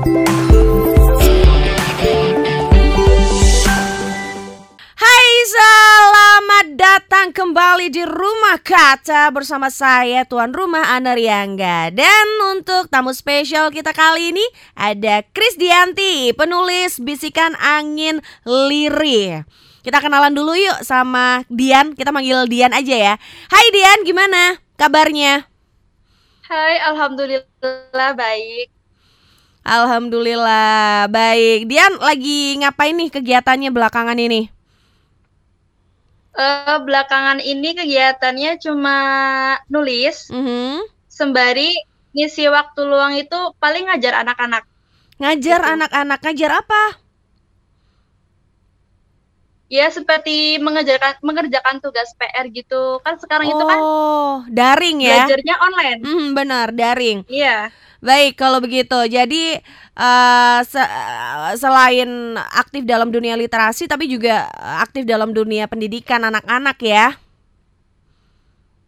Hai, selamat datang kembali di Rumah Kaca bersama saya tuan rumah Ana Riangga. Dan untuk tamu spesial kita kali ini ada Kris Dianti, penulis bisikan angin lirih. Kita kenalan dulu yuk sama Dian, kita manggil Dian aja ya. Hai Dian, gimana kabarnya? Hai, alhamdulillah baik. Alhamdulillah baik. Dian lagi ngapain nih kegiatannya belakangan ini? Eh, belakangan ini kegiatannya cuma nulis, Mhm. sembari ngisi waktu luang itu paling ngajar anak-anak. Ngajar Gitu. anak-anak, ngajar apa? Ya seperti mengerjakan mengerjakan tugas PR gitu. Kan sekarang itu kan Oh, daring ya? belajarnya online. Hmm, benar, daring. Iya. Baik, kalau begitu. Jadi eh, se- selain aktif dalam dunia literasi, tapi juga aktif dalam dunia pendidikan anak-anak ya.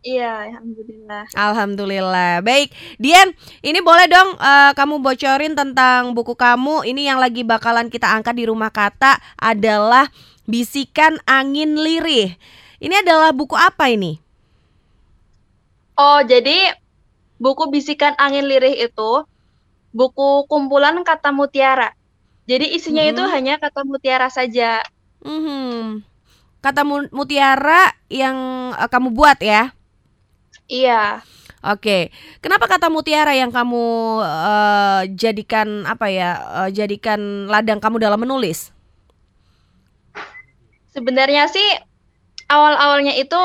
Iya, alhamdulillah. Alhamdulillah. Baik, Dian, ini boleh dong eh, kamu bocorin tentang buku kamu. Ini yang lagi bakalan kita angkat di rumah kata adalah Bisikan Angin Lirih. Ini adalah buku apa ini? Oh, jadi buku Bisikan Angin Lirih itu buku kumpulan kata mutiara. Jadi isinya itu Mhm. hanya kata mutiara saja. Mhm. Kata mu- mutiara yang eh, kamu buat ya? Iya. Oke, kenapa kata mutiara yang kamu eh, jadikan apa ya? eh, jadikan ladang kamu dalam menulis? Sebenarnya sih awal-awalnya itu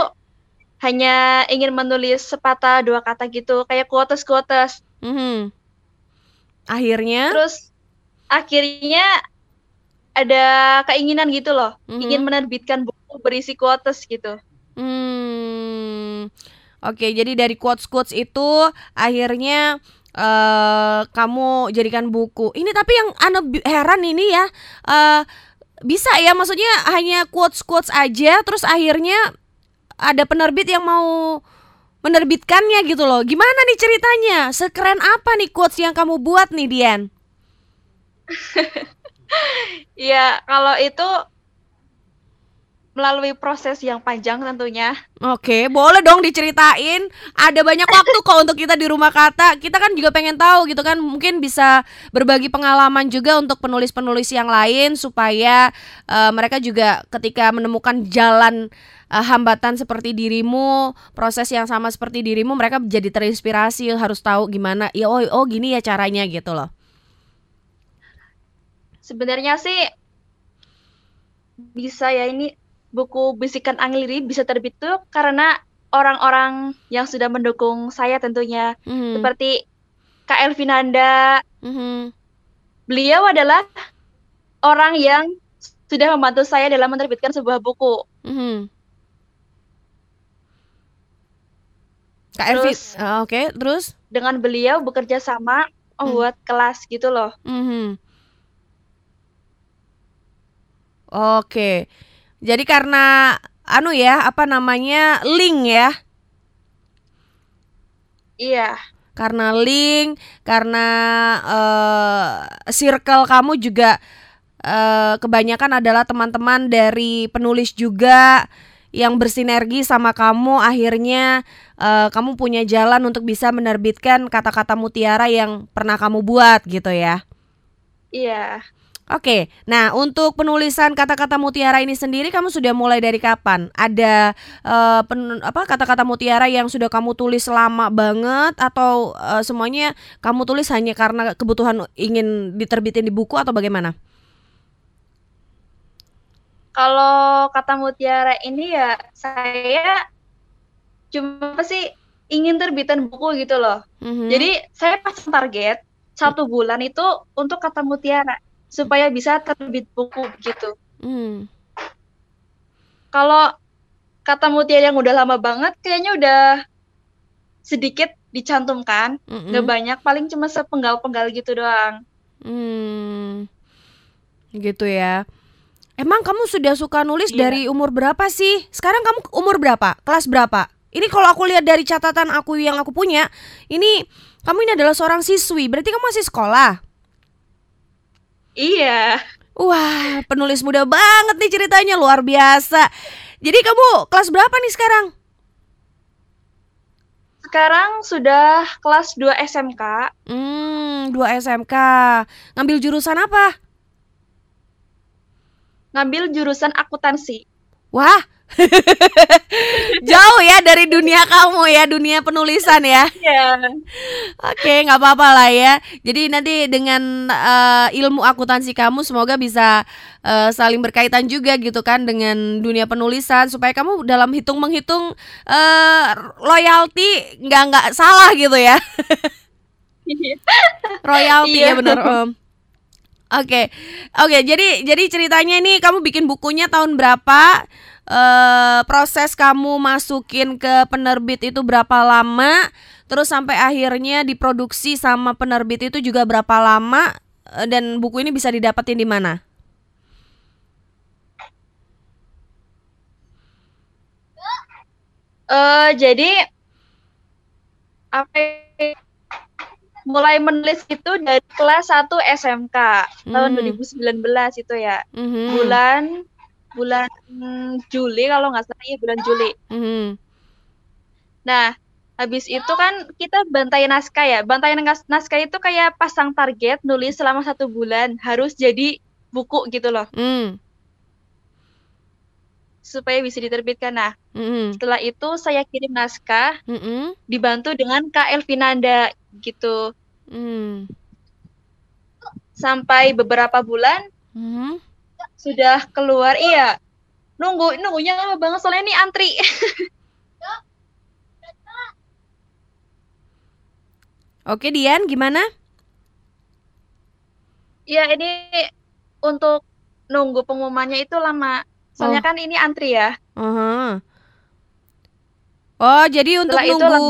hanya ingin menulis sepatah dua kata gitu, kayak quotes-quotes. Mhm. Akhirnya, Terus akhirnya ada keinginan gitu loh, ingin Mhm. menerbitkan buku berisi quotes gitu. Hmm, oke. Jadi dari quotes-quotes itu akhirnya eh kamu jadikan buku. Ini tapi yang bi- heran ini ya, eh bisa ya? Maksudnya hanya quotes-quotes aja, terus akhirnya ada penerbit yang mau menerbitkannya gitu loh. Gimana nih ceritanya? Sekeren apa nih quotes yang kamu buat nih, Dian? Iya, kalau itu melalui proses yang panjang tentunya. Oke, boleh dong diceritain. Ada banyak waktu kok untuk kita di rumah kata. Kita kan juga pengen tahu gitu kan, mungkin bisa berbagi pengalaman juga untuk penulis-penulis yang lain supaya eh, mereka juga ketika menemukan jalan eh, hambatan seperti dirimu, proses yang sama seperti dirimu, mereka jadi terinspirasi harus tahu gimana. Ya oh, oh gini ya caranya gitu loh. Sebenarnya sih bisa ya ini buku Bisikan Angin bisa terbit tuh karena orang-orang yang sudah mendukung saya tentunya. Mhm, Seperti Kak Elvinanda, mhm. beliau adalah orang yang sudah membantu saya dalam menerbitkan sebuah buku. mhm. Kak Elvi, Terus eh, oke, terus? dengan beliau bekerja sama Hmm. membuat kelas gitu loh. Mhm. Oke. Jadi karena anu ya, apa namanya? link ya. Iya, Karena link, karena eh circle kamu juga eh kebanyakan adalah teman-teman dari penulis juga yang bersinergi sama kamu akhirnya eh kamu punya jalan untuk bisa menerbitkan kata-kata mutiara yang pernah kamu buat gitu ya. iya. Oke, nah untuk penulisan kata-kata mutiara ini sendiri kamu sudah mulai dari kapan? Ada eh, pen- apa kata-kata mutiara yang sudah kamu tulis lama banget atau eh, semuanya kamu tulis hanya karena kebutuhan ingin diterbitin di buku atau bagaimana? Kalau kata mutiara ini ya saya cuma sih ingin terbitan buku gitu loh. Mhm. Jadi saya pasang target satu bulan itu untuk kata mutiara supaya bisa terbit buku gitu. Hmm. Kalau kata mutiara yang udah lama banget kayaknya udah sedikit dicantumkan, Mm-mm. nggak banyak, paling cuma sepenggal-penggal gitu doang. Hmm. Gitu ya. Emang kamu sudah suka nulis Iya. dari umur berapa sih? Sekarang kamu umur berapa? Kelas berapa? Ini kalau aku lihat dari catatan aku yang aku punya, ini kamu ini adalah seorang siswi, berarti kamu masih sekolah. Iya. Wah, penulis muda banget nih ceritanya luar biasa. Jadi kamu kelas berapa nih sekarang? Sekarang sudah kelas 2 SMK. Hmm, 2 SMK. Ngambil jurusan apa? Ngambil jurusan akuntansi. Wah, jauh ya dari dunia kamu ya, dunia penulisan ya. Iya. Oke, nggak apa-apa lah ya. Jadi nanti dengan eh, ilmu akuntansi kamu semoga bisa eh, saling berkaitan juga gitu kan dengan dunia penulisan supaya kamu dalam hitung menghitung eh, royalti nggak nggak salah gitu ya. Royalti ya Iya. bener Om. Oke, oke. Jadi jadi ceritanya ini kamu bikin bukunya tahun berapa? Eh proses kamu masukin ke penerbit itu berapa lama? Terus sampai akhirnya diproduksi sama penerbit itu juga berapa lama? Eh, Dan buku ini bisa didapetin di mana? Eh jadi apa ya, mulai menulis itu dari kelas 1 SMK tahun Hmm. 2019 itu ya. Mhm, Bulan bulan Juli kalau nggak salah ya bulan Juli. mhm. Nah, habis itu kan kita bantai naskah ya. Bantai nas- naskah itu kayak pasang target nulis selama satu bulan harus jadi buku gitu loh Hmm, supaya bisa diterbitkan. Nah, mhm, setelah itu saya kirim naskah mhm, dibantu dengan Kak Elvinanda gitu. mhm, Sampai beberapa bulan mhm. Sudah keluar. Iya. Nunggu nunggunya lama banget soalnya ini antri. Oke, Dian, gimana? Iya, ini untuk nunggu pengumumannya itu lama. Soalnya Oh. kan ini antri ya. Aha. Oh, jadi untuk Setelah nunggu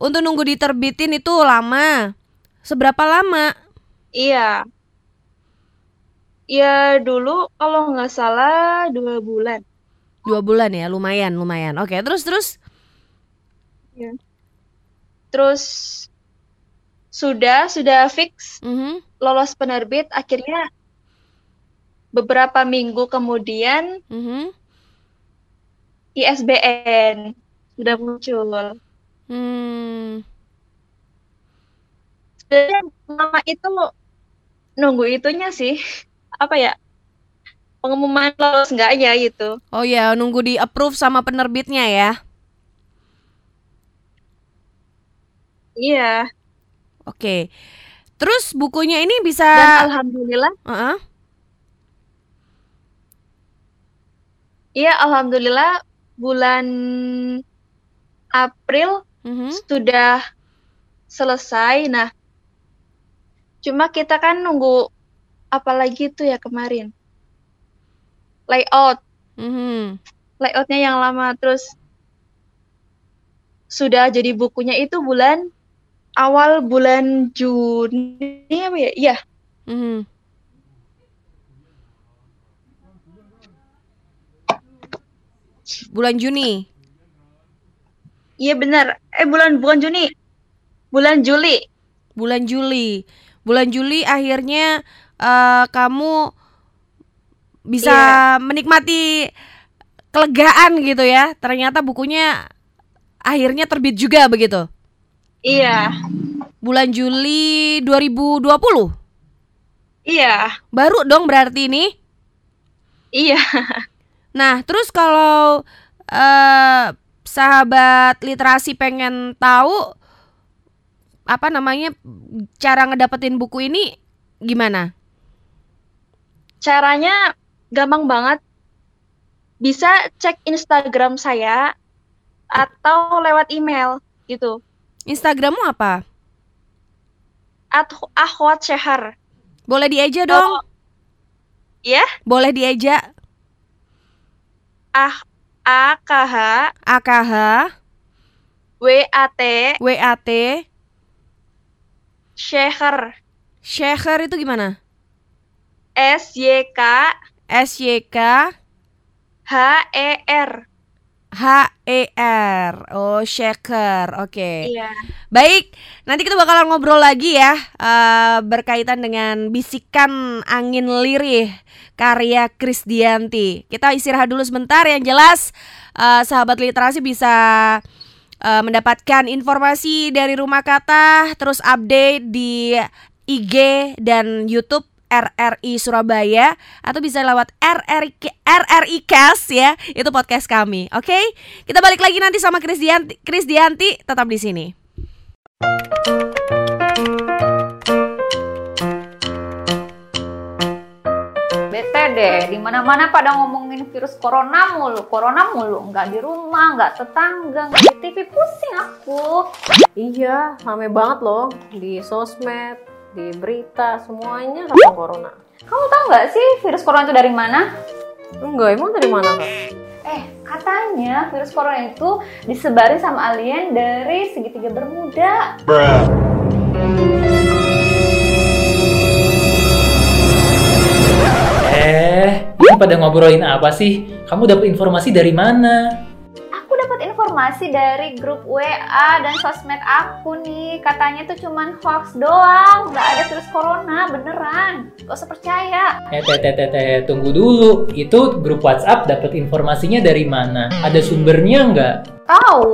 untuk nunggu diterbitin itu lama. Seberapa lama? iya. Iya dulu kalau nggak salah dua bulan. Dua bulan ya, lumayan, lumayan. Oke, terus terus. Terus sudah sudah fix Mhm, lolos penerbit akhirnya beberapa minggu kemudian mhm. ISBN sudah muncul. Hmm, Sebenarnya lama itu nunggu itunya sih apa ya pengumuman lolos enggaknya gitu. Oh ya, nunggu di approve sama penerbitnya ya. Iya. Oke. Terus bukunya ini bisa Dan alhamdulillah, Heeh. iya alhamdulillah bulan April Mhm, sudah selesai. Nah, cuma kita kan nunggu apa lagi tuh ya kemarin? Layout, mhm. layoutnya yang lama terus sudah jadi bukunya itu bulan awal bulan Juni apa ya? Iya, mhm. Bulan Juni. iya benar. Eh bulan bukan Juni, bulan Juli. Bulan Juli. Bulan Juli akhirnya eh, kamu bisa menikmati kelegaan gitu ya. Ternyata bukunya akhirnya terbit juga begitu. Iya, Bulan Juli 2020. iya, Baru dong berarti ini. iya. Nah, terus kalau eh sahabat literasi pengen tahu apa namanya cara ngedapetin buku ini gimana? Caranya gampang banget. Bisa cek Instagram saya atau lewat email gitu. Instagrammu apa? At Ahwat Syahar. Boleh dieja dong? Ya, Boleh dieja? Ah A K H AKH W A T WAT Syahar Shekhar itu gimana? S Y K SYK H E R. H E R. Oh, shaker. Oke. Iya. Baik, nanti kita bakalan ngobrol lagi ya eh, berkaitan dengan bisikan angin lirih karya Krisdianti. Kita istirahat dulu sebentar yang jelas eh, sahabat literasi bisa eh, mendapatkan informasi dari rumah kata terus update di IG dan YouTube RRI Surabaya atau bisa lewat RRI RRI Cast ya. Itu podcast kami. Oke? Kita balik lagi nanti sama Krisdianti Krisdianti tetap di sini. Bete deh, di mana-mana pada ngomongin virus corona mulu, corona mulu, nggak di rumah, nggak tetangga, nggak di TV, pusing aku. Iya, rame banget loh di sosmed, di berita, semuanya tentang corona. Kamu tahu nggak sih virus corona itu dari mana? Enggak, emang dari mana kak? Eh, katanya virus corona itu disebarin sama alien dari segitiga Bermuda. Eh, ini pada ngobrolin apa sih? Kamu dapat informasi dari mana? Informasi dari grup WA dan sosmed aku nih. Katanya tuh cuman hoax doang, nggak ada virus corona beneran. Gak usah percaya. Eh, teh, teh, teh, teh, tunggu dulu. Itu grup WhatsApp dapat informasinya dari mana? Ada sumbernya nggak? Tahu.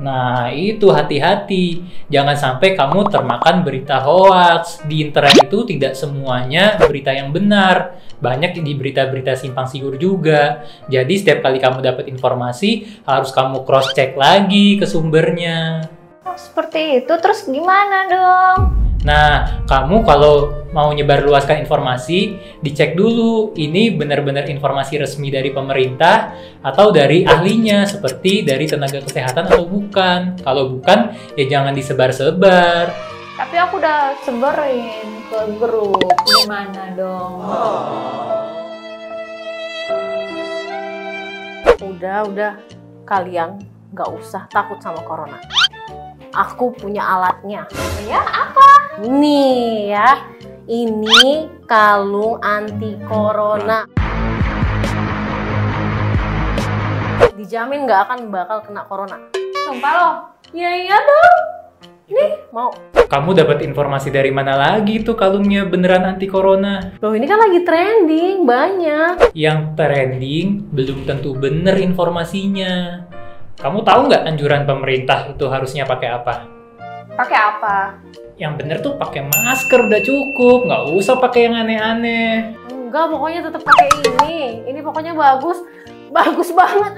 Nah, itu hati-hati. Jangan sampai kamu termakan berita hoax. Di internet itu tidak semuanya berita yang benar. Banyak di berita-berita simpang siur juga. Jadi setiap kali kamu dapat informasi, harus kamu cross check lagi ke sumbernya. Oh, seperti itu. Terus gimana dong? Nah, kamu kalau mau nyebarluaskan informasi, dicek dulu ini benar-benar informasi resmi dari pemerintah atau dari ahlinya, seperti dari tenaga kesehatan atau bukan. Kalau bukan, ya jangan disebar-sebar. Tapi aku udah sebarin ke grup. Gimana dong? Udah, udah. Kalian nggak usah takut sama corona. Aku punya alatnya. Ya, apa? Nih ya, ini kalung anti corona. Dijamin nggak akan bakal kena corona. Sumpah loh. Ya iya dong. Nih, mau. Kamu dapat informasi dari mana lagi tuh kalungnya beneran anti corona? Loh ini kan lagi trending, banyak. Yang trending belum tentu bener informasinya. Kamu tahu nggak anjuran pemerintah itu harusnya pakai apa? Pakai apa? Yang bener tuh pakai masker udah cukup, nggak usah pakai yang aneh-aneh. Enggak, pokoknya tetap pakai ini. Ini pokoknya bagus. Bagus banget.